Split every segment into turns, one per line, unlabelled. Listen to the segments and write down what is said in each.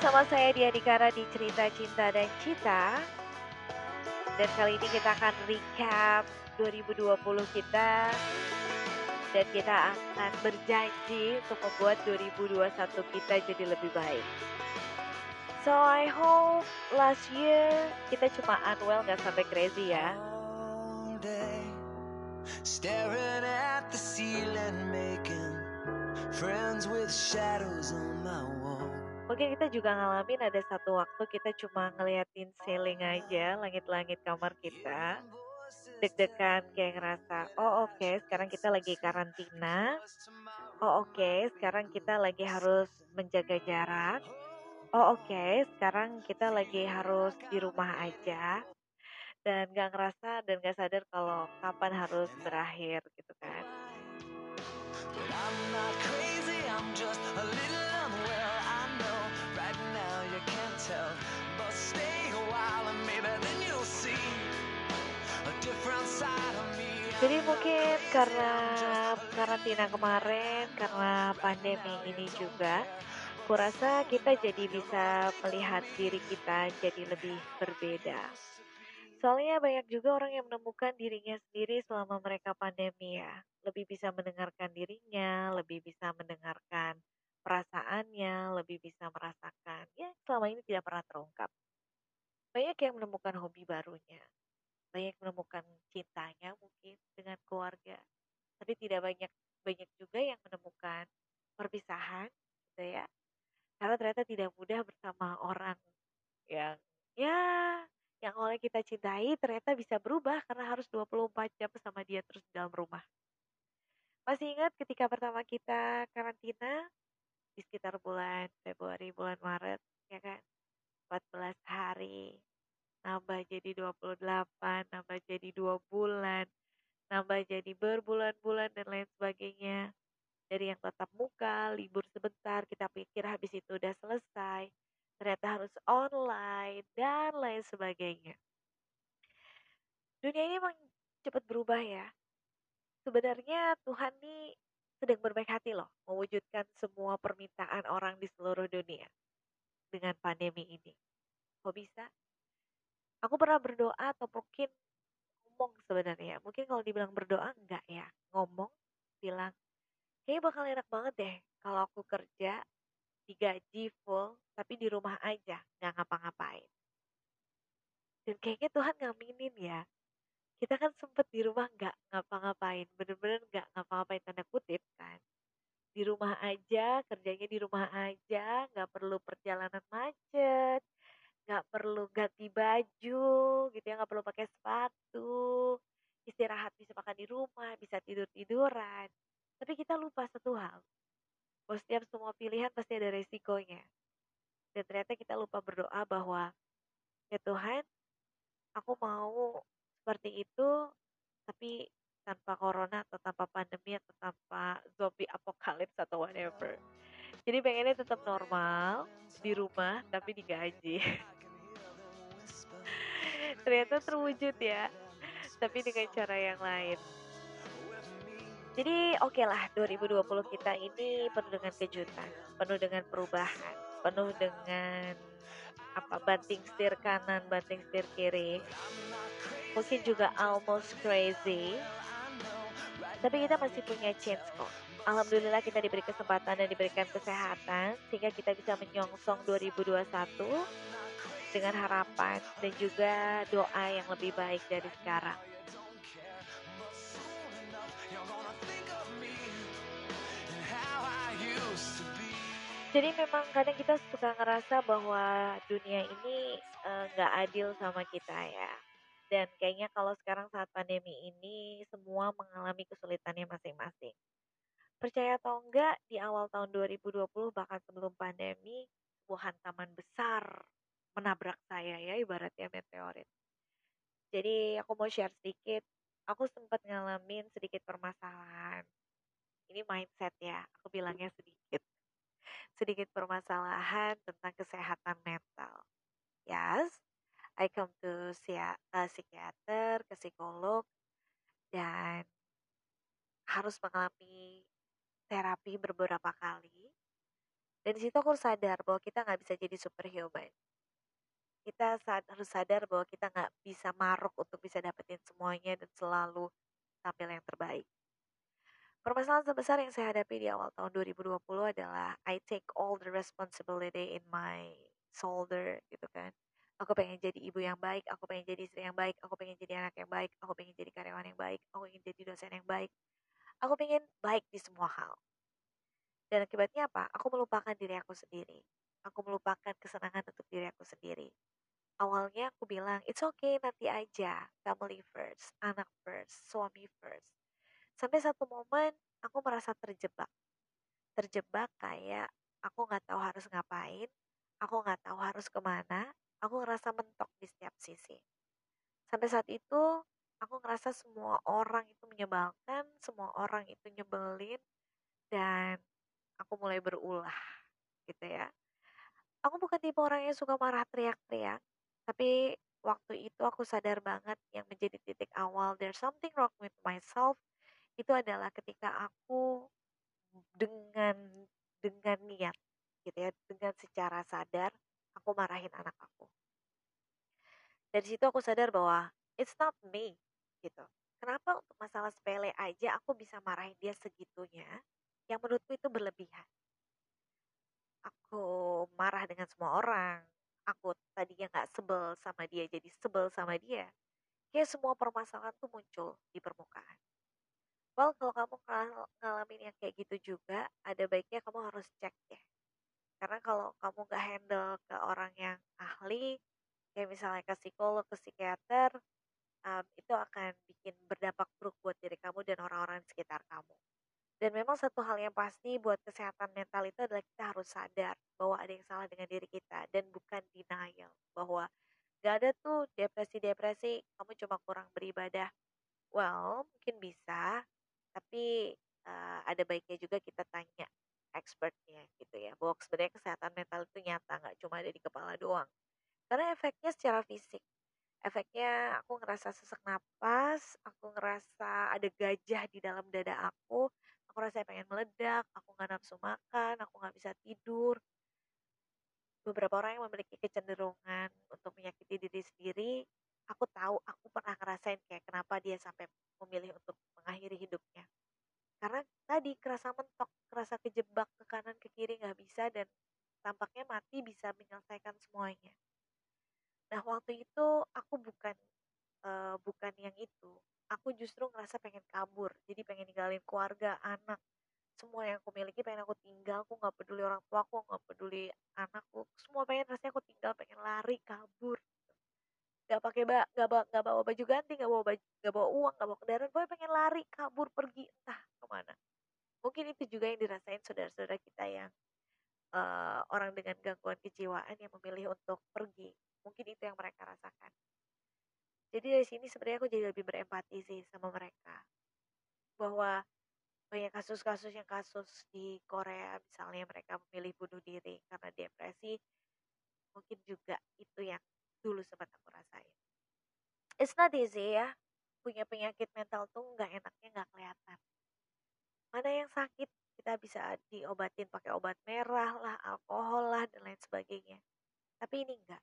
bersama saya Dia Dikara di Cerita Cinta dan Cita. Dan kali ini kita akan recap 2020 kita. Dan kita akan berjanji untuk membuat 2021 kita jadi lebih baik. So I hope last year kita cuma unwell gak sampai crazy ya. Staring at the ceiling making friends with shadows on my wall Mungkin kita juga ngalamin ada satu waktu kita cuma ngeliatin ceiling aja, langit-langit kamar kita. Deg-degan kayak ngerasa, oh oke okay, sekarang kita lagi karantina. Oh oke, okay, sekarang kita lagi harus menjaga jarak. Oh oke, okay, sekarang kita lagi harus di rumah aja. Dan gak ngerasa dan gak sadar kalau kapan harus berakhir Jadi mungkin karena karantina kemarin, karena pandemi ini juga, kurasa kita jadi bisa melihat diri kita jadi lebih berbeda. Soalnya banyak juga orang yang menemukan dirinya sendiri selama mereka pandemi ya. Lebih bisa mendengarkan dirinya, lebih bisa mendengarkan perasaannya, lebih bisa merasakan. Ya, selama ini tidak pernah terungkap. Banyak yang menemukan hobi barunya, banyak menemukan cintanya mungkin dengan keluarga, tapi tidak banyak banyak juga yang menemukan perpisahan gitu ya. Karena ternyata tidak mudah bersama orang yang ya yang oleh kita cintai ternyata bisa berubah karena harus 24 jam bersama dia terus di dalam rumah. Masih ingat ketika pertama kita karantina di sekitar bulan Februari, bulan Maret, ya kan? 14 hari, nambah jadi 28, nambah jadi dua bulan, nambah jadi berbulan-bulan dan lain sebagainya. Dari yang tetap muka, libur sebentar, kita pikir habis itu udah selesai. Ternyata harus online dan lain sebagainya. Dunia ini emang cepat berubah ya. Sebenarnya Tuhan nih sedang berbaik hati loh mewujudkan semua permintaan orang di seluruh dunia dengan pandemi ini. Kok bisa? Aku pernah berdoa atau mungkin ngomong sebenarnya. Mungkin kalau dibilang berdoa enggak ya. Ngomong bilang, kayaknya bakal enak banget deh kalau aku kerja digaji full tapi di rumah aja nggak ngapa-ngapain. Dan kayaknya Tuhan ngaminin ya. Kita kan sempet di rumah nggak ngapa-ngapain, bener-bener nggak ngapa-ngapain tanda kutip kan di rumah aja, kerjanya di rumah aja, nggak perlu perjalanan macet, nggak perlu ganti baju, gitu ya, nggak perlu pakai sepatu, istirahat bisa makan di rumah, bisa tidur-tiduran. Tapi kita lupa satu hal, bahwa setiap semua pilihan pasti ada resikonya. Dan ternyata kita lupa berdoa bahwa, ya Tuhan, aku mau seperti itu, tapi tanpa corona atau tanpa pandemi atau tanpa zombie apokalips atau whatever. Jadi pengennya tetap normal di rumah tapi digaji. Ternyata terwujud ya, tapi dengan cara yang lain. Jadi oke okay lah 2020 kita ini penuh dengan kejutan, penuh dengan perubahan, penuh dengan apa banting setir kanan, banting setir kiri. Mungkin juga almost crazy, tapi kita masih punya chance kok. Alhamdulillah kita diberi kesempatan dan diberikan kesehatan sehingga kita bisa menyongsong 2021 dengan harapan dan juga doa yang lebih baik dari sekarang. Jadi memang kadang kita suka ngerasa bahwa dunia ini eh, nggak uh, adil sama kita ya dan kayaknya kalau sekarang saat pandemi ini semua mengalami kesulitannya masing-masing. Percaya atau enggak, di awal tahun 2020 bahkan sebelum pandemi, sebuah hantaman besar menabrak saya ya, ibaratnya meteorit. Jadi aku mau share sedikit, aku sempat ngalamin sedikit permasalahan. Ini mindset ya, aku bilangnya sedikit. Sedikit permasalahan tentang kesehatan mental. Yes, I come to psikiater, ke psikolog, dan harus mengalami terapi beberapa kali. Dan di situ aku sadar bahwa kita nggak bisa jadi superhuman. Kita harus sadar bahwa kita nggak bisa maruk untuk bisa dapetin semuanya dan selalu tampil yang terbaik. Permasalahan terbesar yang saya hadapi di awal tahun 2020 adalah I take all the responsibility in my shoulder gitu kan. Aku pengen jadi ibu yang baik, aku pengen jadi istri yang baik, aku pengen jadi anak yang baik, aku pengen jadi karyawan yang baik, aku ingin jadi dosen yang baik. Aku pengen baik di semua hal. Dan akibatnya apa? Aku melupakan diri aku sendiri. Aku melupakan kesenangan untuk diri aku sendiri. Awalnya aku bilang, it's okay nanti aja, family first, anak first, suami first Sampai satu momen aku merasa terjebak. Terjebak kayak aku nggak tahu harus ngapain, aku nggak tahu harus ke mana, aku ngerasa mentok di setiap sisi. Sampai saat itu aku ngerasa semua orang itu menyebalkan, semua orang itu nyebelin, dan aku mulai berulah gitu ya. Aku bukan tipe orang yang suka marah teriak-teriak, tapi waktu itu aku sadar banget yang menjadi titik awal there's something wrong with myself itu adalah ketika aku dengan dengan niat gitu ya, dengan secara sadar aku marahin anak aku. Dari situ aku sadar bahwa it's not me gitu. Kenapa untuk masalah sepele aja aku bisa marahin dia segitunya yang menurutku itu berlebihan. Aku marah dengan semua orang. Aku tadinya nggak sebel sama dia jadi sebel sama dia. Kayak semua permasalahan tuh muncul di permukaan. Well, kalau kamu ngalamin yang kayak gitu juga, ada baiknya kamu harus cek ya. Karena kalau kamu gak handle ke orang yang ahli, kayak misalnya ke psikolog, ke psikiater, um, itu akan bikin berdampak buruk buat diri kamu dan orang-orang di sekitar kamu. Dan memang satu hal yang pasti buat kesehatan mental itu adalah kita harus sadar bahwa ada yang salah dengan diri kita dan bukan denial bahwa gak ada tuh depresi-depresi, kamu cuma kurang beribadah. Well, mungkin bisa, tapi uh, ada baiknya juga kita tanya expertnya gitu ya bahwa sebenarnya kesehatan mental itu nyata nggak cuma ada di kepala doang karena efeknya secara fisik efeknya aku ngerasa sesak napas aku ngerasa ada gajah di dalam dada aku aku rasa pengen meledak aku nggak nafsu makan aku nggak bisa tidur beberapa orang yang memiliki kecenderungan untuk menyakiti diri sendiri aku tahu aku pernah ngerasain kayak kenapa dia sampai memilih untuk mengakhiri hidupnya. Karena tadi kerasa mentok, kerasa kejebak ke kanan ke kiri nggak bisa dan tampaknya mati bisa menyelesaikan semuanya. Nah waktu itu aku bukan uh, bukan yang itu. Aku justru ngerasa pengen kabur, jadi pengen ninggalin keluarga, anak, semua yang aku miliki pengen aku tinggal. Aku nggak peduli orang tua aku, nggak peduli anakku, semua pengen rasanya aku tinggal, pengen lari, kabur. Nggak pakai ba nggak bawa nggak bawa baju ganti nggak bawa baju nggak bawa uang nggak bawa kendaraan. Gue pengen lari kabur pergi. Entah ke mana. Mungkin itu juga yang dirasain saudara-saudara kita yang uh, orang dengan gangguan kejiwaan yang memilih untuk pergi mungkin itu yang mereka rasakan jadi dari sini sebenarnya aku jadi lebih berempati sih sama mereka bahwa banyak kasus-kasus yang kasus di Korea misalnya mereka memilih bunuh diri karena depresi mungkin juga itu yang dulu sempat aku rasain. It's not easy ya, punya penyakit mental tuh nggak enaknya nggak kelihatan. Mana yang sakit kita bisa diobatin pakai obat merah lah, alkohol lah dan lain sebagainya. Tapi ini enggak.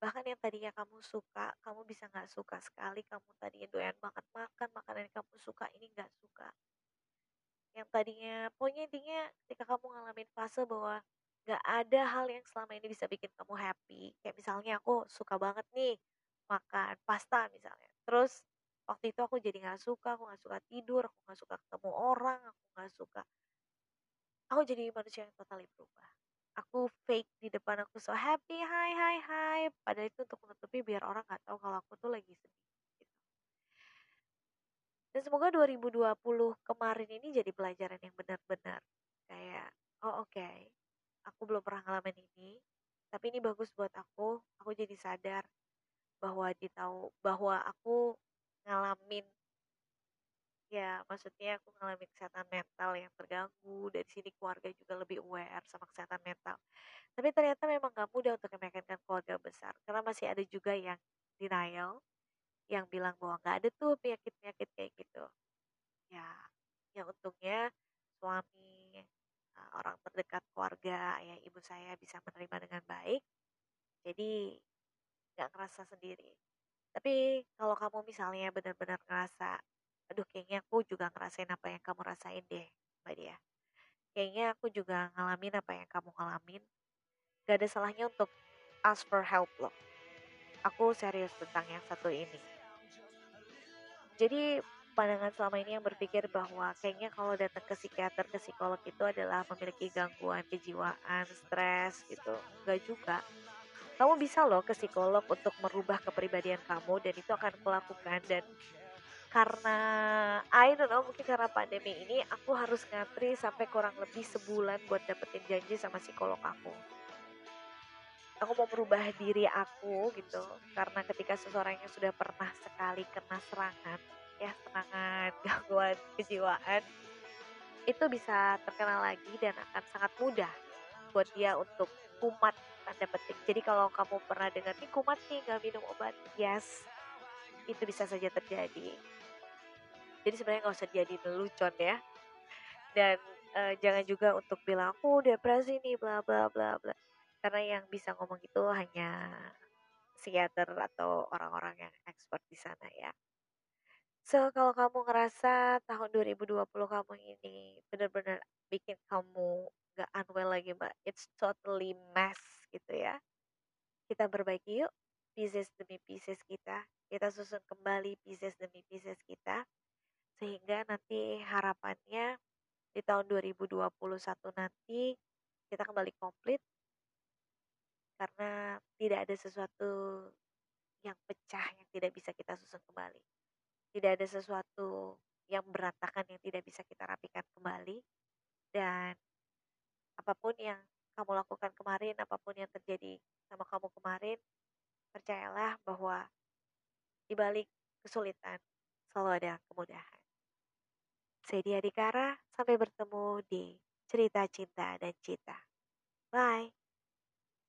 Bahkan yang tadinya kamu suka, kamu bisa nggak suka sekali. Kamu tadinya doyan banget makan makanan yang kamu suka, ini nggak suka. Yang tadinya, pokoknya intinya ketika kamu ngalamin fase bahwa Gak ada hal yang selama ini bisa bikin kamu happy. Kayak misalnya aku suka banget nih makan pasta misalnya. Terus waktu itu aku jadi gak suka, aku gak suka tidur, aku gak suka ketemu orang, aku gak suka. Aku jadi manusia yang totally berubah. Aku fake di depan aku so happy, hai hai hai. Padahal itu untuk menutupi biar orang gak tahu kalau aku tuh lagi sedih. Gitu. Dan semoga 2020 kemarin ini jadi pelajaran yang benar-benar kayak, oh oke, okay, aku belum pernah ngalamin ini tapi ini bagus buat aku aku jadi sadar bahwa di tahu bahwa aku ngalamin ya maksudnya aku ngalamin kesehatan mental yang terganggu dari sini keluarga juga lebih aware sama kesehatan mental tapi ternyata memang gak mudah untuk meyakinkan keluarga besar karena masih ada juga yang denial yang bilang bahwa nggak ada tuh penyakit-penyakit kayak gitu ya yang untungnya suami orang terdekat keluarga, ayah ibu saya bisa menerima dengan baik. Jadi nggak ngerasa sendiri. Tapi kalau kamu misalnya benar-benar ngerasa, aduh kayaknya aku juga ngerasain apa yang kamu rasain deh, Mbak Dia. Kayaknya aku juga ngalamin apa yang kamu ngalamin. Gak ada salahnya untuk ask for help loh. Aku serius tentang yang satu ini. Jadi pandangan selama ini yang berpikir bahwa kayaknya kalau datang ke psikiater, ke psikolog itu adalah memiliki gangguan kejiwaan, stres gitu. Gak juga. Kamu bisa loh ke psikolog untuk merubah kepribadian kamu dan itu akan kulakukan dan karena I don't know mungkin karena pandemi ini aku harus ngantri sampai kurang lebih sebulan buat dapetin janji sama psikolog aku. Aku mau merubah diri aku gitu karena ketika seseorang yang sudah pernah sekali kena serangan ya serangan gangguan kejiwaan itu bisa terkenal lagi dan akan sangat mudah buat dia untuk kumat tanda petik jadi kalau kamu pernah dengar nih kumat nih nggak minum obat. Yes itu bisa saja terjadi jadi sebenarnya nggak usah jadi lelucon ya dan uh, jangan juga untuk bilang aku depresi nih bla bla bla bla karena yang bisa ngomong itu hanya psikiater atau orang-orang yang expert di sana ya. So, kalau kamu ngerasa tahun 2020 kamu ini benar-benar bikin kamu gak unwell lagi mbak, it's totally mess gitu ya. Kita perbaiki yuk, pieces demi pieces kita. Kita susun kembali pieces demi pieces kita. Sehingga nanti harapannya di tahun 2021 nanti kita kembali komplit karena tidak ada sesuatu yang pecah yang tidak bisa kita susun kembali. Tidak ada sesuatu yang berantakan yang tidak bisa kita rapikan kembali. Dan apa pun yang kamu lakukan kemarin, apa pun yang terjadi sama kamu kemarin, percayalah bahwa di balik kesulitan selalu ada kemudahan. Saya Dia Dikara, sampai bertemu di Cerita Cinta dan Cita. Bye.